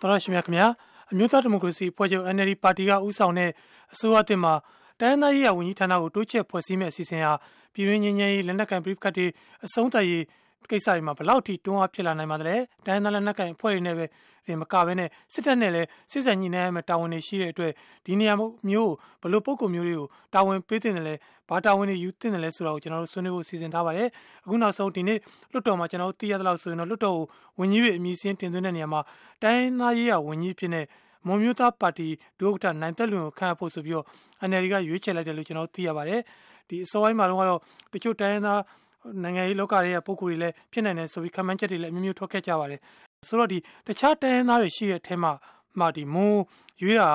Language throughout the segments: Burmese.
တော်ရရှိမြခင်ဗျာအမျိုးသားဒီမိုကရေစီဖွဲ့ချုပ် NLD ပါတီကဥဆောင်တဲ့အစိုးရအသစ်မှာတိုင်းသားရေးရာဝန်ကြီးဌာနကိုတိုးချဲ့ဖွဲ့စည်းမဲ့အစီအစဉ်ဟာပြည်တွင်းငြိမ်းချမ်းရေးလက်နက်ကန်ပြိပခတ်တွေအဆုံးသတ်ရေး ကိစ္စတွေမှာဘလောက်ထိတွန်းအားဖြစ်လာနိုင်ပါသလဲတိုင်းသားလက်နက်ကန်အဖွဲ့တွေနဲ့ပဲဒီမကဘဲနဲ့စစ်တပ်နဲ့လည်းစစ်စံညှိနှိုင်းရမယ့်တာဝန်တွေရှိတဲ့အတွက်ဒီနေရာမျိုးဘလို့ပုံကုမျိုးတွေကိုတာဝန်ပေးတင်တယ်လဲဘာတာဝန်တွေယူတင်တယ်လဲဆိုတာကိုကျွန်တော်တို့ဆွေးနွေးဖို့စီစဉ်ထားပါတယ်အခုနောက်ဆုံးဒီနေ့လွတ်တော်မှာကျွန်တော်တို့သိရသလောက်ဆိုရင်တော့လွတ်တော်ကိုဝန်ကြီးတွေအမည်စင်းတင်သွင်းတဲ့နေရာမှာတိုင်းသားရေးရာဝန်ကြီးဖြစ်တဲ့မွန်မျိုးသားပါတီဒုဥက္ကဋ္ဌနိုင်သက်လွင်ကိုခန့်အပ်ဖို့ဆိုပြီးတော့ NLD ကရွေးချယ်လိုက်တယ်လို့ကျွန်တော်သိရပါတယ်ဒီအစောပိုင်းမှာတော့တချို့တိုင်းသား နိုင်ငံရေးလောကရဲ့ပုံကိုယ်တွေလည်းဖြစ်နိုင်တယ်ဆိုပြီးခန့်မှန်းချက်တွေလည်းအမျိုးမျိုးထွက်ခဲ့ကြပါတယ်ဆိုတော့ဒီတခြားတိုင်းသားတွေရှိတဲ့အထက်မှာမှဒီမွန်ရွေးတာ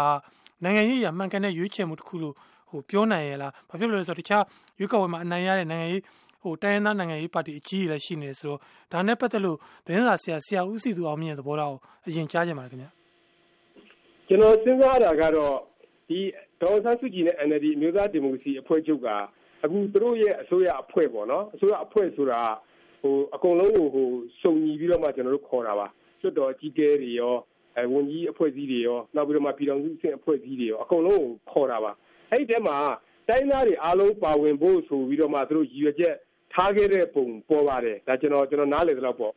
နိုင်ငံရေးရမှန်ကန်တဲ့ရွေးချယ်မှုတစ်ခုလို့ဟိုပြောနိုင်ရလားဘာဖြစ်လို့လဲဆိုတော့တခြားရွေးကောက်ပွဲမှာအနိုင်ရတဲ့နိုင်ငံရေးဟိုတိုင်းသားနိုင်ငံရေးပါတီအကြီးကြီးလည်းရှိနေတယ်ဆိုတော့ဒါနဲ့ပတ်သက်လို့သတင်းစာဆရာဆရာဦးစီသူအောင်မြင့်ရဲ့သဘောထားကိုအရင်ကြားကြပါမယ်ခင်ဗျာကျွန်တော်စဉ်းစားတာကတော့ဒီဒေါ်ဆန်းစုကြည်နဲ့ NLD အမျိုးသားဒီမိုကရေစီအဖွဲ့ချုပ်က အခုသူတို့ရဲ့အစိုးရအဖွဲ့ပေါ့နော်အစိုးရအဖွဲ့ဆိုတာဟိုအကုန်လုံးကိုဟိုစုံညီပြီးတော့မှကျွန်တော်တို့ခေါ်တာပါလွတ်တော်အကြီးအကဲတွေရောအဲဝန်ကြီးအဖွဲ့အစည်းတွေရောနောက်ပြီးတော့မှပြည်တော်စုအဆင့်အဖွဲ့အစည်းတွေရောအကုန်လုံးကိုခေါ်တာပါအဲ့ဒီတဲမှာတိုင်းသားတွေအားလုံးပါဝင်ဖို့ဆိုပြီးတော့မှသူတို့ရည်ရွယ်ချက်ထားခဲ့တဲ့ပုံပေါ်ပါတယ်ဒါကျွန်တော်ကျွန်တော်နားလည်သလောက်ပေါ့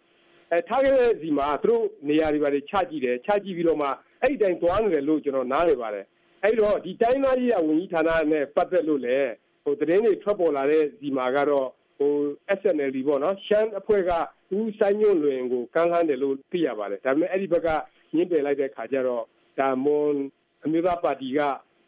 အဲထားခဲ့တဲ့စီမှာသူတို့နေရာတွေပါတွေချကြည့်တယ်ချကြည့်ပြီးတော့မှအဲ့ဒီတိုင်းသွားနေတယ်လို့ကျွန်တော်နားလည်ပါတယ်အဲ့တော့ဒီတိုင်းသားကြီးကဝန်ကြီးဌာနနဲ့ပတ်သက်လို့လည်း ဟိုသတင်းတွေထွက်ပေါ်လာတဲ့ဒီမှာကတော့ဟို SNLD ပေါ့နော်ရှမ်းအဖွဲ့ကဦးဆိုင်ညွန့်လွင်ကိုကမ်းလှမ်းတယ်လို့သိရပါတယ်ဒါပေမဲ့အဲ့ဒီဘက်ကညှင်းပယ်လိုက်တဲ့ခါကျတော့ဒါမွန်အမျိုးသားပါတီက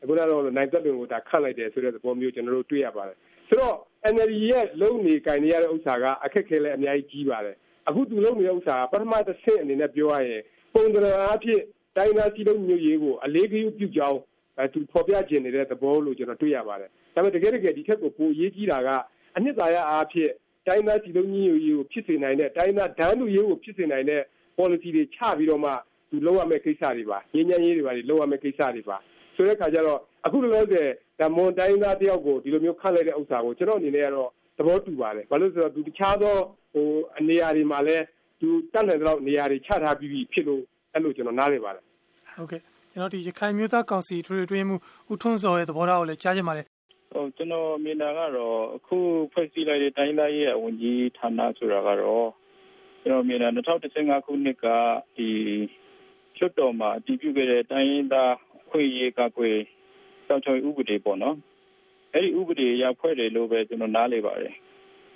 အခုတော့နိုင်သက်လွင်ကိုဒါခတ်လိုက်တယ်ဆိုတဲ့သဘောမျိုးကျွန်တော်တို့တွေ့ရပါတယ်ဆိုတော့ NLD ရဲ့လုံနေကင်နေရတဲ့ဥစ္စာကအခက်ခဲလည်းအများကြီးကြီးပါတယ်အခုသူလုံနေတဲ့ဥစ္စာကပထမတစ်ဆင့်အနေနဲ့ပြောရရင်ပုံသဏ္ဍာန်အဖြစ်တိုင်းသားစီလုံးမျိုးရေးကိုအလေးကြီးပြုကြောင်းအဲသူဖော်ပြခြင်းနေတဲ့သဘောလို့ကျွန်တော်တွေ့ရပါတယ် ဒါပေမဲ့တကယ်တကယ်ဒီထက်ကိုပိုအရေးကြီးတာကအနှစ်သာရအားဖြင့်တိုင်းသားစီလုံးမျိုးရေးကိုဖြစ်စေနိုင်တဲ့တိုင်းသားဒန်းလူရေးကိုဖြစ်စေနိုင်တဲ့ policy တွေချပြီးတော့မှသူလောက်ရမယ့်ကိစ္စတွေပါငင်းညမ်းရေးတွေပါလောက်ရမယ့်ကိစ္စတွေပါဆိုတဲ့ခါကျတော့အခုလောလောဆယ်ဒါမွန်တိုင်းသားတယောက်ကိုဒီလိုမျိုးခန့်လိုက်တဲ့ဥစ္စာကိုကျွန်တော်အနေနဲ့ကတော့သဘောတူပါတယ်ဘာလို့ဆိုတော့သူတခြားသောဟိုအနေရာတွေမှာလည်းသူတတ်နိုင်တော့နေရာတွေချထားပြီးပြီဖြစ်လို့အဲ့လိုကျွန်တော်နားလည်ပါတယ်ဟုတ်ကဲ့ကျွန်တော်ဒီရခိုင်မျိုးသားကောင်စီထွေထွေမှုဦးထွန်းစောရဲ့သဘောထားကိုလည်းကြားချင်ပါတယ်ဟုတ် ကျွန်တော်မြင်တာကတော့ အခုဖွဲ့စည်းလိုက်တဲ့ တိုင်းသားရဲ့အဝန်ကြီးဌာနဆိုတာကတော့ ကျွန်တော်မြင်တာ2015ခုနှစ်ကဒီချွတ်တော်မှာ အတည်ပြုခဲ့တဲ့ တိုင်းရင်းသားခွင့်ရေးကကွယ်စောင့်ရှောက်ဥပဒေပေါ့နော် အဲ့ဒီဥပဒေရဖွဲ့တယ်လို့ပဲ ကျွန်တော် နားလေပါတယ်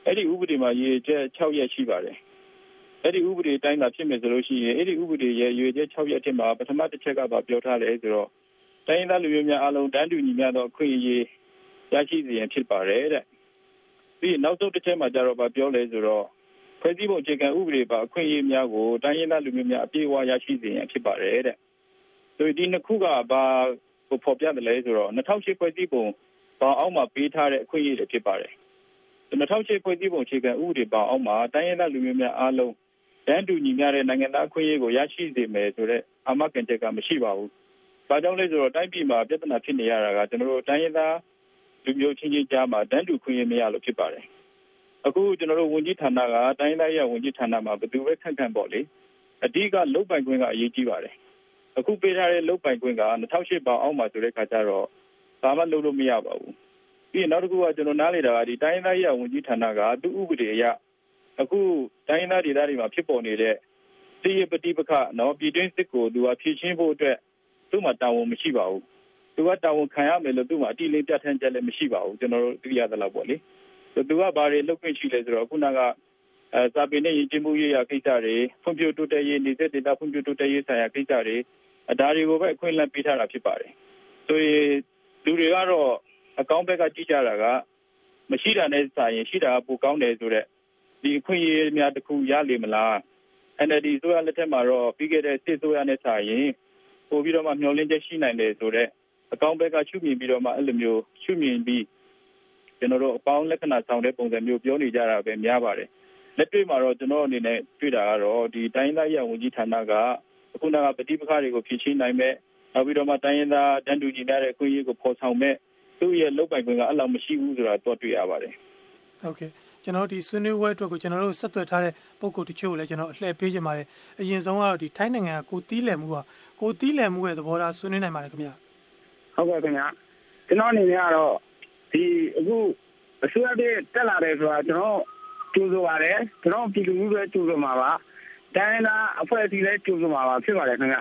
အဲ့ဒီဥပဒေမှာရေချက်6ရက်ရှိပါတယ် အဲ့ဒီဥပဒေတိုင်းသာ ဖြစ်မယ်ဆိုလို့ရှိရင် အဲ့ဒီဥပဒေရဲ့ရွေချက်6ရက်ထက်မှာ ပထမတစ်ချက်ကပါပြောထားတယ်ဆိုတော့ တိုင်းသားလူမျိုးများအလုံး တန်းတူညီမျှသော အခွင့်အရေး ရရှိစေရန်ဖြစ်ပါတယ်တဲ့ပြီးနောက်ဆုံးတစ်ချက်မှာကျတော့ဗာပြောလဲဆိုတော့ဖွဲ့စည်းပုံအခြေခံဥပဒေပါအခွင့်အရေးများကိုတိုင်းရင်းသားလူမျိုးများအပြည့်အဝရရှိစေရန်ဖြစ်ပါတယ်တဲ့ဆိုဒီနှစ်ခုကဘာကိုဖော်ပြတယ်လဲဆိုတော့2008ဖွဲ့စည်းပုံဘာအောက်မှာပေးထားတဲ့အခွင့်အရေးတွေဖြစ်ပါတယ်2008ဖွဲ့စည်းပုံအခြေခံဥပဒေပါအောက်မှာတိုင်းရင်းသားလူမျိုးများအားလုံးတန်းတူညီမျှတဲ့နိုင်ငံသားအခွင့်အရေးကိုရရှိစေမယ်ဆိုတဲ့အာမခံချက်ကမရှိပါဘူး။ဘာကြောင့်လဲဆိုတော့တိုင်းပြည်မှာပြဿနာဖြစ်နေရတာကကျွန်တော်တို့တိုင်းရင်းသား လူမျိုးချင်းချင်းကြားမှာတန်းတူခွင့်ရမရလို့ဖြစ်ပါတယ်။အခုကျွန်တော်တို့ဝန်ကြီးဌာနကတိုင်းသားရဲ့ဝန်ကြီးဌာနမှာဘယ်သူပဲခန့်ခန့်ပေါ့လေ။အဓိကလုတ်ပိုင်ခွင့်ကအရေးကြီးပါတယ်။အခုပေးထားတဲ့လုတ်ပိုင်ခွင့်က2008ပေါင်အောက်မှာဆိုတဲ့ခါကျတော့ဘာမှလုပ်လို့မရပါဘူး။ပြီးရင်နောက်တစ်ခုကကျွန်တော်နားလေတာကဒီတိုင်းသားရဲ့ဝန်ကြီးဌာနကသူ့ဥပဒေအရအခုတိုင်းသားဒေသတွေမှာဖြစ်ပေါ်နေတဲ့စီးရပတိပခနော်ပြည်တွင်းစစ်ကိုသူကဖြည့်ချင်းဖို့အတွက်သူ့မှာတာဝန်မရှိပါဘူး သူကတာဝန်ခံရမယ်လို့သူ့မှာအတိအလင်းပြဋ္ဌာန်းချက်လည်းမရှိပါဘူးကျွန်တော်တို့သိရသလောက်ပေါ့လေသူကဘာတွေလုပ်ခွင့်ရှိလဲဆိုတော့ခုနကအဲစာပေနဲ့ယဉ်ကျေးမှုရေးရာကိစ္စတွေဖွံ့ဖြိုးတိုးတက်ရေးနေတဲ့ဒေသဖွံ့ဖြိုးတိုးတက်ရေးဆိုင်ရာကိစ္စတွေအဒါတွေကိုပဲအခွင့်အလမ်းပေးထားတာဖြစ်ပါတယ်ဆိုရင်လူတွေကတော့အကောင့်ဘက်ကကြည့်ကြတာကမရှိတာနဲ့စာရင်ရှိတာပိုကောင်းတယ်ဆိုတော့ဒီအခွင့်အရေးများတစ်ခုရလိမ့်မလား NLD ဆိုရလက်ထက်မှာတော့ပြီးခဲ့တဲ့စစ်ဆိုရနဲ့စာရင်ပို့ပြီးတော့မှမျှော်လင့်ချက်ရှိနိုင်တယ်ဆိုတော့ အကောင့်ဘက်ကရှုမြင်ပြီးတော့မှအဲ့လိုမျိုးရှုမြင်ပြီးကျွန်တော်တို့အပေါင်းလက္ခဏာဆောင်တဲ့ပုံစံမျိုးပြောနေကြတာပဲများပါတယ်လက်တွေ့မှာတော့ကျွန်တော်အနေနဲ့တွေ့တာကတော့ဒီတိုင်းသားရဝန်ကြီးဌာနကအခုနကပဋိပက္ခတွေကိုဖြေရှင်းနိုင်မဲ့နောက်ပြီးတော့မှတိုင်းရင်းသားတန်တူညီတဲ့အခွင့်အရေးကိုဖော်ဆောင်မဲ့သူ့ရဲ့လုပ်ပိုင်ခွင့်ကအဲ့လောက်မရှိဘူးဆိုတာတော့တွေ့ရပါတယ်ဟုတ်ကဲ့ကျွန်တော်ဒီဆွေးနွေးပွဲအတွက်ကိုကျွန်တော်တို့ဆက်သွယ်ထားတဲ့ပုံကိုတချို့ကိုလည်းကျွန်တော်အလှည့်ပေးခြင်းပါတယ်အရင်ဆုံးကတော့ဒီထိုင်းနိုင်ငံကကိုတီးလည်မှုကကိုတီးလည်မှုရဲ့သဘောထားဆွေးနွေးနိုင်ပါတယ်ခင်ဗျ ဟုတ်ကဲ့ခင်ဗျကျွန်တော်အနေနဲ့ကတော့ဒီအခုအစိုးရတဲ့တက်လာတယ်ဆိုတာကျွန်တော်ကြိုးစားပါတယ်ကျွန်တော်ပြည်သူလူထုလည်းကြိုးစားမှာပါတိုင်းနာအဖွဲ့အစည်းလည်းကြိုးစားမှာပါဖြစ်ပါတယ်ခင်ဗျ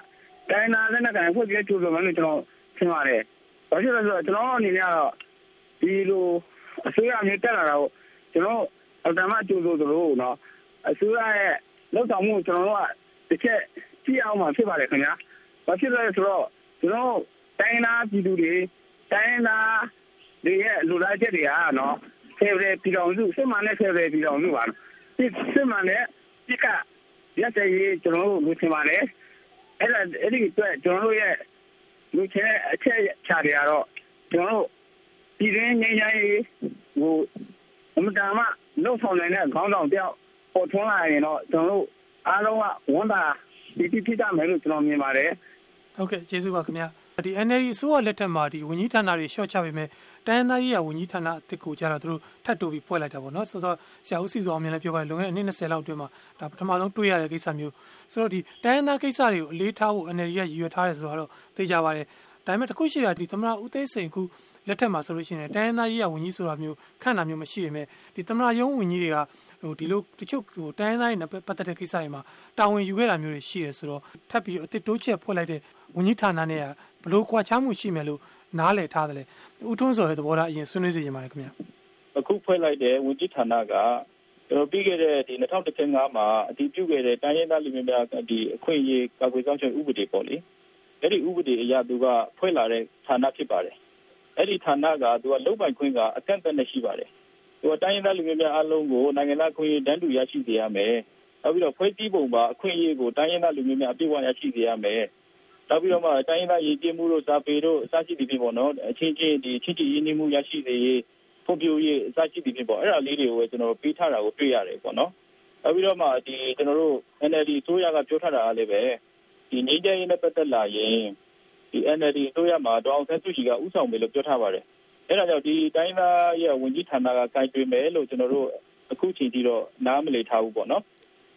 တိုင်းနာလည်းနဲ့တိုင်းအဖွဲ့အစည်းလည်းကြိုးစားမှာလို့ကျွန်တော်ထင်ပါတယ်ဘာဖြစ်လို့လဲဆိုတော့ကျွန်တော်အနေနဲ့ကတော့ဒီလိုအစိုးရမျိုးတက်လာတာကိုကျွန်တော်အတမကြိုးစားသလိုနော်အစိုးရရဲ့လောက်ဆောင်မှုကျွန်တော်တို့ကတစ်ချက်ကြည့်အောင်မှဖြစ်ပါတယ်ခင်ဗျာဘာဖြစ်လဲဆိုတော့ကျွန်တော် တိုင်းနာပြည်သူတွေတိုင်းနာတွေရဲ့လူလာချက်တွေကနော်ဆယ်ရပြည်တော်စုစစ်မှန်တဲ့ဆယ်ရပြည်တော်စုပါစစ်စစ်မှန်တဲ့ပြကရက်တည်းကျွန်တော်တို့လူချင်ပါတယ်အဲ့ဒါအဲ့ဒီအတွက်ကျွန်တော်တို့ရဲ့လူချင်တဲ့အချက်ချတွေကတော့ကျွန်တော်တို့ပြည်ရင်းငြိမ်းချမ်းရေးဟိုအမတန်မှနှုတ်ဆောင်နိုင်တဲ့ခေါင်းဆောင်တယောက်ပေါ်ထွန်းလာရင်တော့ကျွန်တော်တို့အားလုံးကဝန်တာဒီတိတိတမယ်လို့ကျွန်တော်မြင်ပါတယ်ဟုတ်ကဲ့ကျေးဇူးပါခင်ဗျာ ဒီ NLD အစိုးရလက်ထက်မှာဒီဝန်ကြီးဌာနတွေရှော့ချပေးမယ်တိုင်းသားရေးရာဝန်ကြီးဌာနအစ်စ်ကိုကြတော့သူတို့ထပ်တိုးပြီးဖွဲ့လိုက်တာပေါ့နော်ဆိုတော့ဆရာဦးစီစောအောင်မြင်လည်းပြောပါတယ်လွန်ခဲ့တဲ့အနည်း20လောက်အတွင်းမှာဒါပထမဆုံးတွေ့ရတဲ့ကိစ္စမျိုးဆိုတော့ဒီတိုင်းသားကိစ္စတွေကိုအလေးထားဖို့ NLD ကရည်ရွယ်ထားတယ်ဆိုတော့သိကြပါတယ်ဒါပေမဲ့တခုရှိတာဒီသမရဦးသိန်းစိန်ခု လက်ထက်မှာဆိုလို့ရှိရင်တိုင်းသားရေးရာဝန်ကြီးဆိုတာမျိုးခန့်တာမျိုးမရှိပေမဲ့ဒီသမရယုံဝန်ကြီးတွေကဟိုဒီလိုတချို့ဟိုတိုင်းသားရေးနဲ့ပတ်သက်တဲ့ကိစ္စတွေမှာတာဝန်ယူခဲ့တာမျိုးတွေရှိတယ်ဆိုတော့ထပ်ပြီးအစ်စ်တိုးချက်ဖွဲ့လိုက်တဲ့ဝန်ကြီးဌာနနဲ့ကဘလို့ကွာခြားမှုရှိမယ်လို့နားလည်ထားတယ်လေဦးထွန်းစောရဲ့သဘောထားအရင်ဆွေးနွေးစီရင်ပါတယ်ခင်ဗျအခုဖွဲ့လိုက်တဲ့ဝန်ကြီးဌာနကကျွန်တော်ပြီးခဲ့တဲ့ဒီ2015မှာအတည်ပြုခဲ့တဲ့တိုင်းရင်းသားလူမျိုးများဒီအခွင့်အရေးကာကွယ်စောင့်ရှောက်ဥပဒေပေါ့လေအဲ့ဒီဥပဒေအရသူကဖွဲ့လာတဲ့ဌာနဖြစ်ပါတယ် အဲ့ဒီဌာနကသူကလုံပိုင်ခွင့်ကအကန့်အသတ်နဲ့ရှိပါတယ်သူကတိုင်းရင်းသားလူမျိုးများအလုံးကိုနိုင်ငံသားခွင့်ရေးတန်းတူရရှိစေရမယ်နောက်ပြီးတော့ဖွဲ့စည်းပုံပါအခွင့်အရေးကိုတိုင်းရင်းသားလူမျိုးများအပြည့်အဝရရှိစေရမယ်နောက်ပြီးတော့မှတိုင်းရင်းသားရည်ကြည်မှုတို့စာပေတို့အစရှိသည်ဖြင့်ပေါ့နော်အချင်းချင်းဒီချင်းချင်းရင်းနှီးမှုရရှိစေရေးဖွံ့ဖြိုးရေးအစရှိသည်ဖြင့်ပေါ့အဲ့ဒါလေးတွေကိုပဲကျွန်တော်ပေးထားတာကိုတွေ့ရတယ်ပေါ့နော်နောက်ပြီးတော့မှဒီကျွန်တော်တို့ NLD ဆိုရကပြောထားတာကလည်းပဲဒီငြိမ်းချမ်းရေးနဲ့ပတ်သက်လာရင် ဒီ NLD ဆိုရမှာဒေါအောင်ဆန်းစုကြည်ကဥဆောင်မယ်လို့ပြောထားပါတယ်အဲ့ဒါကြောင့်ဒီတိုင်းသားရဲ့ဝန်ကြီးဌာနကကိုင်တွင်မယ်လို့ကျွန်တော်တို့အခုချိန်ထိတော့နားမလည်ထားဘူးပေါ့နော်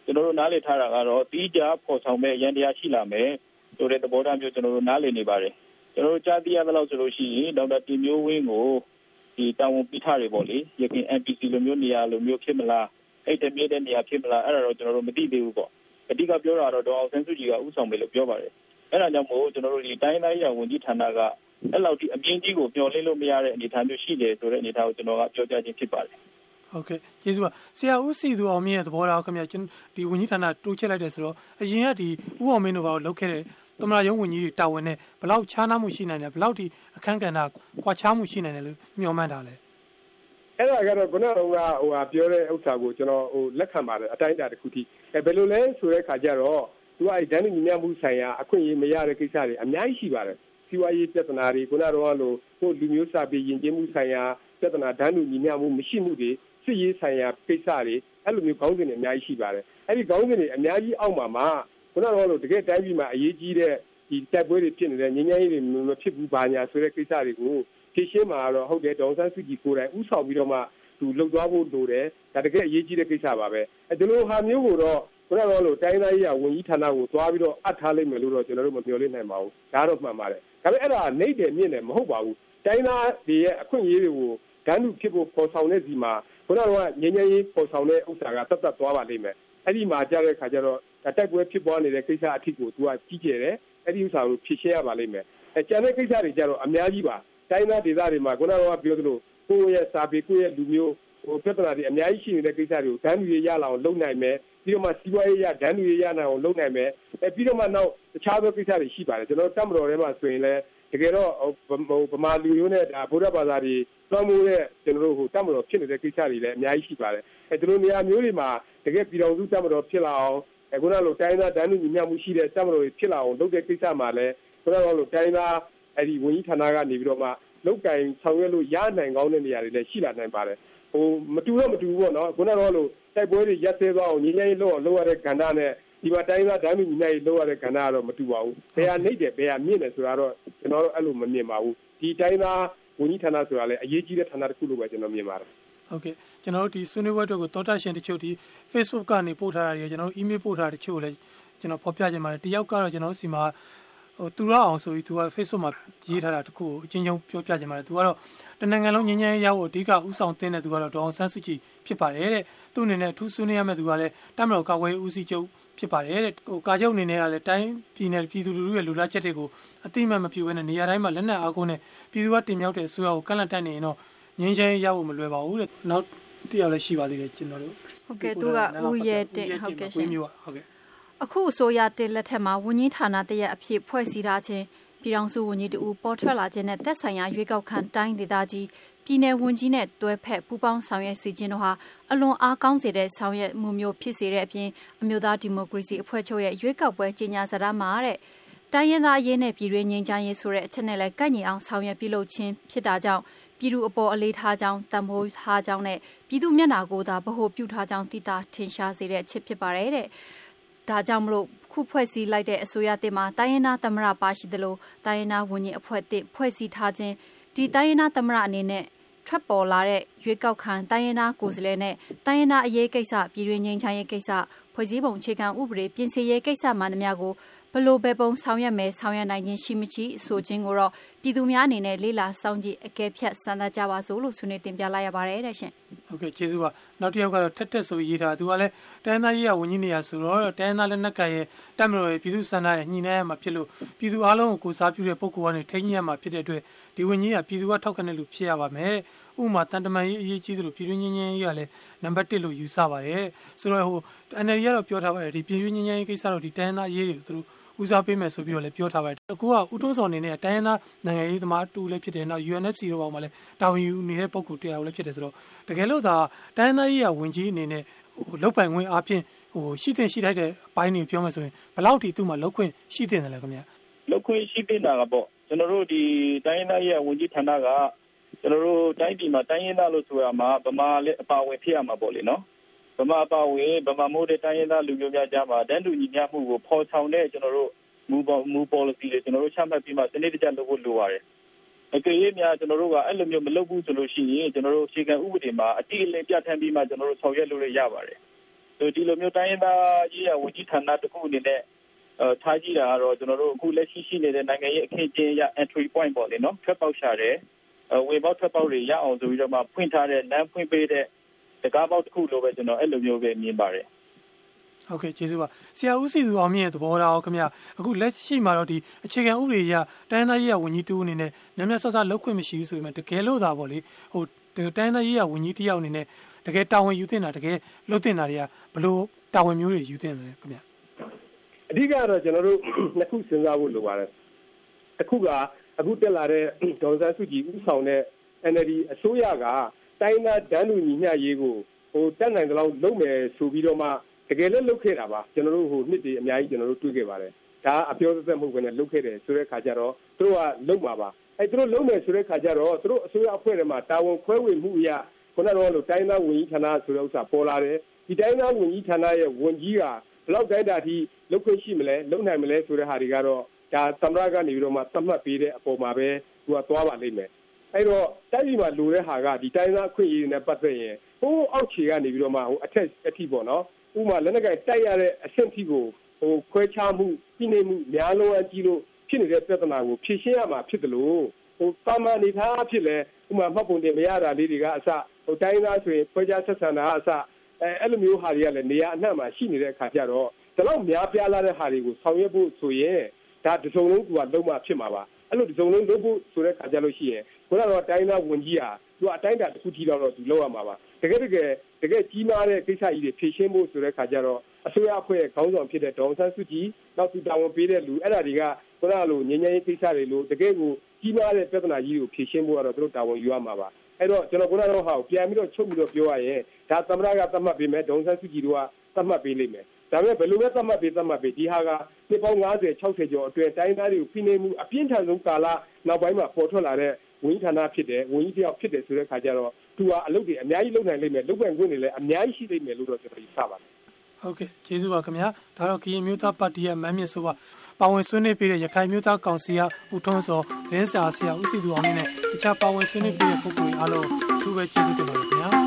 ကျွန်တော်တို့နားလည်ထားတာကတော့တီးကြပေါ်ဆောင်မဲ့ရန်တရားရှိလာမယ်ဆိုတဲ့သဘောထားမျိုးကျွန်တော်တို့နားလည်နေပါတယ်ကျွန်တော်တို့ကြားသိရသလောက်ဆိုလို့ရှိရင်ဒေါက်တာတင်မျိုးဝင်းကိုဒီတာဝန်ပေးထားတယ်ပေါ့လေရခင် NPC လိုမျိုးနေရာလိုမျိုးဖြစ်မလားအဲ့တမြင့်တဲ့နေရာဖြစ်မလားအဲ့ဒါတော့ကျွန်တော်တို့မသိသေးဘူးပေါ့အဓိကပြောတာတော့ဒေါအောင်ဆန်းစုကြည်ကဥဆောင်မယ်လို့ပြောပါတယ် အဲ့ဒါကြောင့်မို့ကျွန်တော်တို့ဒီတိုင်းတိုင်းရဝန်ကြီးဌာနကအဲ့လောက်ဒီအပြင်းကြီးကိုမျှော်လင့်လို့မရတဲ့အနေအထားမျိုးရှိတယ်ဆိုတဲ့အနေအထားကိုကျွန်တော်ကပြောကြားခြင်းဖြစ်ပါတယ်ဟုတ်ကဲ့ကျေးဇူးပါဆရာဦးစီသူအောင်မြင့်ရဲ့သဘောထားခင်ဗျာဒီဝန်ကြီးဌာနတိုးချက်လိုက်တယ်ဆိုတော့အရင်ကဒီဦးအောင်မင်းတို့ဘာလို့လုပ်ခဲ့တယ်သမရယုံဝန်ကြီးတွေတာဝန်နဲ့ဘလောက်ခြားနားမှုရှိနိုင်တယ်ဘလောက်ဒီအခန်းကဏ္ဍကွာခြားမှုရှိနိုင်တယ်လို့မျှော်မှန်းတာလဲအဲ့ဒါကတော့ခုနကဟိုဟာပြောတဲ့ဥစ္စာကိုကျွန်တော်ဟိုလက်ခံပါတယ်အတိုင်းအတာတစ်ခုထိအဲဘယ်လိုလဲဆိုတဲ့ခါကျတော့ သူကအဲဒန်းညီမြမှုဆိုင်ရာအခွင့်အရေးမရတဲ့ကိစ္စတွေအများကြီးရှိပါတယ်စီးပွားရေးပြဿနာတွေခုနကတော့လို့ဟိုလူမျိုးစာပေယဉ်ကျေးမှုဆိုင်ရာပြဿနာဒန်းညီမြမှုမရှိမှုတွေစစ်ရေးဆိုင်ရာကိစ္စတွေအဲ့လိုမျိုးခေါင်းစဉ်တွေအများကြီးရှိပါတယ်အဲ့ဒီခေါင်းစဉ်တွေအများကြီးအောက်မှာမှာခုနကတော့လို့တကယ်တိုင်းပြည်မှာအရေးကြီးတဲ့ဒီတိုက်ပွဲတွေဖြစ်နေတဲ့ငြိမ်းချမ်းရေးတွေမဖြစ်ဘူးဘာညာဆိုတဲ့ကိစ္စတွေကိုဖြည့်ရှင်းမှာတော့ဟုတ်တယ်ဒေါန်ဆန်းစုကြည်ကိုယ်တိုင်ဥဆောင်ပြီးတော့မှသူလှုပ်သွားဖို့လိုတယ်ဒါတကယ်အရေးကြီးတဲ့ကိစ္စပါပဲအဲဒီလိုဟာမျိုးကိုတော့ ခုနကတော့လို့တိုင်းသားရေးရဝန်ကြီးဌာနကိုသွားပြီးတော့အပ်ထားလိုက်မယ်လို့တော့ကျွန်တော်တို့မပြောလိမ့်နိုင်ပါဘူးဒါတော့မှန်ပါတယ်ဒါပေမဲ့အဲ့ဒါနှိမ့်တယ်မြင့်တယ်မဟုတ်ပါဘူးတိုင်းသားတွေရဲ့အခွင့်အရေးတွေကိုဂန်းတူဖြစ်ဖို့ပေါ်ဆောင်တဲ့စီမှာခုနကငញ្ញရေးပေါ်ဆောင်တဲ့ဥစ္စာကတတ်တတ်သွားပါလိမ့်မယ်အဲ့ဒီမှာကြားတဲ့ခါကျတော့တိုက်ပွဲဖြစ်ပွားနေတဲ့ကိစ္စအထစ်ကိုသူကကြီးကျယ်တယ်အဲ့ဒီဥစ္စာကိုဖြည့်ရှင်းရပါလိမ့်မယ်အဲကျန်တဲ့ကိစ္စတွေကျတော့အများကြီးပါတိုင်းသားဒေသတွေမှာခုနကပြောသလိုကိုယ့်ရဲ့စာပေကိုယ့်ရဲ့လူမျိုးဟိုပြဿနာတွေအများကြီးရှိနေတဲ့ကိစ္စတွေကိုဂန်းလူရရလာအောင်လုပ်နိုင်မယ် ပြီးတော့မှစီးပွားရေးရဂန်းလူရရနိုင်အောင်လုပ်နိုင်မယ်အဲပြီးတော့မှနောက်တခြားသောကိစ္စတွေရှိပါတယ်ကျွန်တော်တတ်မတော်ထဲမှာဆိုရင်လည်းတကယ်တော့ဟိုဗမာလူမျိုးနဲ့ဒါဗုဒ္ဓဘာသာတွေသွမ်းမိုးတဲ့ကျွန်တော်တို့ဟိုတတ်မတော်ဖြစ်နေတဲ့ကိစ္စတွေလည်းအများကြီးရှိပါတယ်အဲဒီလိုနေရာမျိုးတွေမှာတကယ်ပြည်တော်စုတတ်မတော်ဖြစ်လာအောင်အခုနလိုတိုင်းသားတန်းလူညီမျှမှုရှိတဲ့တတ်မတော်တွေဖြစ်လာအောင်လုပ်တဲ့ကိစ္စမှာလည်းခုနကလိုတိုင်းသားအဲဒီဝန်ကြီးဌာနကနေပြီးတော့မှလောက်ကင်ဆောင်ရွက်လို့ရနိုင်ကောင်းတဲ့နေရာတွေလည်းရှိလာနိုင်ပါတယ် ဟိုမတူတော့မတူဘူးပေါ့နော်ခုနကတော့လို့တိုက်ပွဲတွေရက်သေးသွားအောင်ညီငယ်ရေးလုပ်အောင်လုပ်ရတဲ့ကဏ္ဍနဲ့ဒီမှာတိုင်းသားဓာတ်မြညီငယ်ရေးလုပ်ရတဲ့ကဏ္ဍကတော့မတူပါဘူးဘယ်ဟာနှိမ့်တယ်ဘယ်ဟာမြင့်တယ်ဆိုတာတော့ကျွန်တော်တို့အဲ့လိုမမြင်ပါဘူးဒီတိုင်းသားဝန်ကြီးဌာနဆိုတာလည်းအရေးကြီးတဲ့ဌာနတစ်ခုလို့ပဲကျွန်တော်မြင်ပါတယ်ဟုတ်ကဲ့ကျွန်တော်တို့ဒီဆွေးနွေးပွဲတွေကိုတောတာရှင်တချို့ဒီ Facebook ကနေပို့ထားတာတွေကျွန်တော်တို့ email ပို့ထားတဲ့တချို့လည်းကျွန်တော်ဖော်ပြခြင်းပါတယ်တယောက်ကတော့ကျွန်တော်တို့စီမှာ ဟိုသူရအောင်ဆိုပြီးသူက Facebook မှာရေးထားတာတခုကိုအချင်းချင်းပြောပြခြင်းပါတယ်သူကတော့တနင်္ဂနွေလုံးငင်းငင်းရောက်ဖို့အဓိကဥဆောင်တင်တဲ့သူကတော့ဒေါအောင်ဆန်းစုကြည်ဖြစ်ပါတယ်တဲ့သူ့အနေနဲ့အထူးဆွေးနွေးရမယ့်သူကလည်းတမတော်ကာကွယ်ဦးစီးချုပ်ဖြစ်ပါတယ်တဲ့ဟိုကာချုပ်အနေနဲ့ကလည်းတိုင်းပြည်နယ်ပြည်သူလူထုရဲ့လူလားချက်တွေကိုအတိအမှန်မပြုဘဲနဲ့နေရာတိုင်းမှာလက်နက်အားကိုးနဲ့ပြည်သူကတင်မြောက်တဲ့အစိုးရကိုကန့်လန့်တက်နေရင်တော့ငင်းချမ်းရဖို့မလွယ်ပါဘူးတဲ့နောက်တရားလည်းရှိပါသေးတယ်ကျွန်တော်တို့ဟုတ်ကဲ့သူကဦးရဲတင်ဟုတ်ကဲ့ရှင်မျိုးဟုတ်ကဲ့ အခုအစိုးရတင်လက်ထက်မှာဝန်ကြီးဌာနတရက်အဖြစ်ဖွဲ့စည်းထားခြင်းပြည်ထောင်စုဝန်ကြီးတူပေါ်ထွက်လာခြင်းနဲ့သက်ဆိုင်ရာရွေးကောက်ခံတိုင်းဒေသကြီးပြည်내ဝန်ကြီးနဲ့တွဲဖက်ပူးပေါင်းဆောင်ရွက်စီခြင်းတို့ဟာအလွန်အားကောင်းစေတဲ့ဆောင်ရွက်မှုမျိုးဖြစ်စေတဲ့အပြင်အမျိုးသားဒီမိုကရေစီအဖွဲ့ချုပ်ရဲ့ရွေးကောက်ပွဲကြီးညာစရာမှာတဲ့တိုင်းရင်းသားအရေးနဲ့ပြည်တွင်းငြိမ်းချမ်းရေးဆိုတဲ့အချက်နဲ့လည်းကိုက်ညီအောင်ဆောင်ရွက်ပြုလုပ်ခြင်းဖြစ်တာကြောင့်ပြည်သူအပေါ်အလေးထားကြောင်းတံမိုးထားကြောင်းနဲ့ပြည်သူမျက်နာကိုသာဗဟိုပြုထားကြောင်းသိတာထင်ရှားစေတဲ့အချက်ဖြစ်ပါတယ်တဲ့ ဒါကြောင့်မလို့ခုဖွဲ့စည်းလိုက်တဲ့အစိုးရတင်မှာတိုင်းရင်းသားသမရပါရှိသလိုတိုင်းရင်းသားဝန်ကြီးအဖွဲ့တစ်ဖွဲ့စည်းထားခြင်းဒီတိုင်းရင်းသားသမရအနေနဲ့ထွက်ပေါ်လာတဲ့ရွေးကောက်ခံတိုင်းရင်းသားကိုယ်စားလှယ်နဲ့တိုင်းရင်းသားအရေးကိစ္စပြည်တွင်းငြိမ်းချမ်းရေးကိစ္စဖွဲ့စည်းပုံအခြေခံဥပဒေပြင်ဆင်ရေးကိစ္စမှန်သမျှကိုဘလို့ပဲပုံဆောင်ရွက်မယ်ဆောင်ရွက်နိုင်ခြင်းရှိမရှိဆိုခြင်းကိုတော့ပြည်သူများအနေနဲ့လေးလာစောင့်ကြည့်အကဲဖြတ်စမ်းသပ်ကြပါစို့လို့ဆွေးနွေးတင်ပြလိုက်ရပါတယ်တဲ့ရှင် ဟုတ်ကဲ့ကျေးဇူးပါနောက်တစ်ယောက်ကတော့ထက်တက်ဆိုရေးထားသူကလည်းတိုင်းသားရေးရဝန်ကြီးနေရဆိုတော့တိုင်းသားလက်နက်ကရဲ့တက်မတော်ရဲ့ပြည်သူစန္ဒရဲ့ညှိနှိုင်းရမှာဖြစ်လို့ပြည်သူအားလုံးကိုကိုစားပြုတဲ့ပုံကောကနေထိန်းညှိရမှာဖြစ်တဲ့အတွက်ဒီဝန်ကြီးကပြည်သူကထောက်ခံတဲ့လူဖြစ်ရပါမယ်ဥပမာတန်တမန်ရေးအရေးကြီးသလိုပြည်တွင်းငင်းငင်းရေးကလည်းနံပါတ်1လို့ယူဆပါတယ်ဆိုတော့ဟို NLD ကတော့ပြောထားပါတယ်ဒီပြည်တွင်းငင်းငင်းရေးကိစ္စတော့ဒီတိုင်းသားရေးတွေသူတို့ ဦးစားပေးမယ်ဆိုပြီးတော့လည်းပြောထားပါတယ်အခုကဦးထွန်းစော်အနေနဲ့တိုင်းရင်းသားနိုင်ငံရေးသမားတူလည်းဖြစ်တယ်နောက် UNFC တို့ဘောင်မှာလည်းတာဝန်ယူနေတဲ့ပုံကူတရားလည်းဖြစ်တယ်ဆိုတော့တကယ်လို့သာတိုင်းရင်းသားရေးရဝင်ကြီးအနေနဲ့ဟိုလောက်ပိုင်ခွင့်အပြင်ဟိုရှိတဲ့ရှိထိုက်တဲ့အပိုင်းတွေပြောမယ်ဆိုရင်ဘယ်လောက်ထိသူ့မှာလောက်ခွင့်ရှိတဲ့တယ်လဲခင်ဗျာလောက်ခွင့်ရှိတင်တာကပေါ့ကျွန်တော်တို့ဒီတိုင်းရင်းသားရဲ့ဝန်ကြီးဌာနကကျွန်တော်တို့တိုင်းပြည်မှာတိုင်းရင်းသားလို့ဆိုရမှာဗမာလည်းအပါဝင်ဖြစ်ရမှာပေါ့လေနော် ဗမာအပါဝင်ဗမာမိုးတဲ့တိုင်းရင်းသားလူမျိုးများကြားမှာတန်းတူညီမျှမှုကိုဖော်ဆောင်တဲ့ကျွန်တော်တို့မူပေါ်မူ policy တွေကျွန်တော်တို့ချမှတ်ပြီးမှစနစ်တကျလုပ်ဖို့လိုပါတယ်အကယ်၍များကျွန်တော်တို့ကအဲ့လိုမျိုးမလုပ်ဘူးဆိုလို့ရှိရင်ကျွန်တော်တို့အခြေခံဥပဒေမှာအတိအလင်းပြဋ္ဌာန်းပြီးမှကျွန်တော်တို့ဆောင်ရွက်လို့ရပါတယ်ဆိုဒီလိုမျိုးတိုင်းရင်းသားရေးရဝန်ကြီးဌာနတစ်ခုအနေနဲ့အဲထားကြည့်တာကတော့ကျွန်တော်တို့အခုလက်ရှိရှိနေတဲ့နိုင်ငံရေးအခင်းကျင်းရ entry point ပေါ့လေနော်ထွက်ပေါက်ရှာတယ်အဲဝေပေါက်ထွက်ပေါက်တွေရအောင်ဆိုပြီးတော့မှဖွင့်ထားတဲ့လမ်းဖွင့်ပေးတဲ့ တကားပေါက်တစ်ခုလိုပဲကျွန်တော်အဲ့လိုမျိုးပဲမြင်ပါတယ်ဟုတ်ကဲ့ကျေးဇူးပါဆရာဦးစီသူအောင်မြင့်ရဲ့သဘောထားအောင်ခင်ဗျအခုလက်ရှိမှာတော့ဒီအခြေခံဥပဒေအရတိုင်းသားရေးရဝန်ကြီးတူအနေနဲ့ညမျက်ဆက်ဆက်လောက်ခွင့်မရှိဘူးဆိုပေမဲ့တကယ်လို့သာပေါ့လေဟိုတိုင်းသားရေးရဝန်ကြီးတယောက်အနေနဲ့တကယ်တာဝန်ယူတင်တာတကယ်လုပ်တင်တာတွေကဘလို့တာဝန်မျိုးတွေယူတင်တယ်ခင်ဗျအဓိကတော့ကျွန်တော်တို့နှစ်ခုစဉ်းစားဖို့လိုပါတယ်တစ်ခုကအခုတက်လာတဲ့ဒေါ်စန်းစုကြည်ဥဆောင်တဲ့ NLD အစိုးရက တိုင်းသားဒန်းလူညီမျှရေးကိုဟိုတက်နိုင်တဲ့လောက်လုပ်မယ်ဆိုပြီးတော့မှတကယ်လည်းလုပ်ခဲ့တာပါကျွန်တော်တို့ဟိုနှစ်တည်းအများကြီးကျွန်တော်တို့တွေ့ခဲ့ပါတယ်ဒါအပြောသက်မဟုတ်ဘဲနဲ့လုပ်ခဲ့တယ်ဆိုတဲ့ခါကျတော့သူတို့ကလုပ်မှာပါအဲသူတို့လုပ်မယ်ဆိုတဲ့ခါကျတော့သူတို့အစိုးရအဖွဲ့ထဲမှာတာဝန်ခွဲဝေမှုအရခုနကတော့လို့တိုင်းသားဝန်ကြီးဌာနဆိုတဲ့ဥစ္စာပေါ်လာတယ်ဒီတိုင်းသားဝန်ကြီးဌာနရဲ့ဝန်ကြီးကဘယ်လောက်တိုင်းတာထိလုပ်ခွင့်ရှိမလဲလုပ်နိုင်မလဲဆိုတဲ့ဟာတွေကတော့ဒါသမရကနေပြီးတော့မှသတ်မှတ်ပေးတဲ့အပေါ်မှာပဲသူကသွားပါလိမ့်မယ် အဲ့တော့တိုက်ပြည်မှာလိုတဲ့ဟာကဒီတိုင်းသားအခွင့်အရေးနဲ့ပတ်သက်ရင်ဟိုးအောက်ခြေကနေပြီးတော့မှဟိုအထက်အထိပေါ့နော်ဥပမာလက်နက်ကတိုက်ရတဲ့အဆင့်ထိကိုဟိုခွဲခြားမှုပြည်နေမှုများလုံးအကြီးလို့ဖြစ်နေတဲ့ပြဿနာကိုဖြေရှင်းရမှာဖြစ်တယ်လို့ဟိုတာမန်နေသားဖြစ်လဲဥပမာမှတ်ပုံတင်မရတာလေးတွေကအစဟိုတိုင်းသားဆိုရင်ခွဲခြားဆက်ဆံတာအစအဲအဲ့လိုမျိုးဟာတွေကလည်းနေရာအနှံ့မှာရှိနေတဲ့အခါကျတော့ဒီလောက်များပြားလာတဲ့ဟာတွေကိုဆောင်ရွက်ဖို့ဆိုရင်ဒါတစုံလုံးကလုံးဝဖြစ်မှာပါ အဲ့လိုတစုံလုံးလုပ်ဖို့ဆိုတဲ့ခါကျလို့ရှိရင်ခုနကတော့တိုင်းသားဝန်ကြီးဟာသူအတိုင်းတာတစ်ခုထိတော့သူလောက်ရမှာပါတကယ်တကယ်တကယ်ကြီးမားတဲ့ကိစ္စကြီးတွေဖြေရှင်းဖို့ဆိုတဲ့ခါကျတော့အစိုးရအဖွဲ့ခေါင်းဆောင်ဖြစ်တဲ့ဒေါအောင်ဆန်းစုကြည်နောက်သူတာဝန်ပေးတဲ့လူအဲ့ဒါတွေကခုနကလိုငြိမ်းချမ်းရေးကိစ္စတွေလို့တကယ်ကိုကြီးမားတဲ့ပြဿနာကြီးကိုဖြေရှင်းဖို့ကတော့သူတို့တာဝန်ယူရမှာပါအဲ့တော့ကျွန်တော်ခုနကတော့ဟာကိုပြန်ပြီးတော့ချုပ်ပြီးတော့ပြောရရင်ဒါသမရကသတ်မှတ်ပေးမယ်ဒေါအောင်ဆန်းစုကြည်တို့ကသတ်မှတ်ပေးလိမ့်မယ် ဒါပေမဲ့ဘယ်လိုပဲသတ်မှတ်ပေးသတ်မှတ်ပေးဒီဟာကနှစ်ပေါင်း90 60ကျော်အတွင်းတိုင်းသားတွေကိုဖိနှိပ်မှုအပြင်းထန်ဆုံးကာလနောက်ပိုင်းမှာပေါ်ထွက်လာတဲ့ဝန်ကြီးဌာနဖြစ်တယ်ဝန်ကြီးတယောက်ဖြစ်တယ်ဆိုတဲ့ခါကျတော့သူကအလုပ်တွေအများကြီးလုပ်နိုင်လိမ့်မယ်လုပ်ပိုင်ခွင့်တွေလည်းအများကြီးရှိလိမ့်မယ်လို့တော့ကျွန်တော်ယူဆပါတယ်ဟုတ်ကဲ့ကျေးဇူးပါခင်ဗျာဒါတော့ကရင်မျိုးသားပါတီရဲ့မမ်းမြင့်ဆိုပါပါဝင်ဆွေးနွေးပေးတဲ့ရခိုင်မျိုးသားကောင်စီကဦးထွန်းစောဒင်းစာဆရာဦးစီသူအောင်နဲ့တခြားပါဝင်ဆွေးနွေးပေးတဲ့ပုဂ္ဂိုလ်အားလုံးအထူးပဲကျေးဇူးတင်ပါတယ်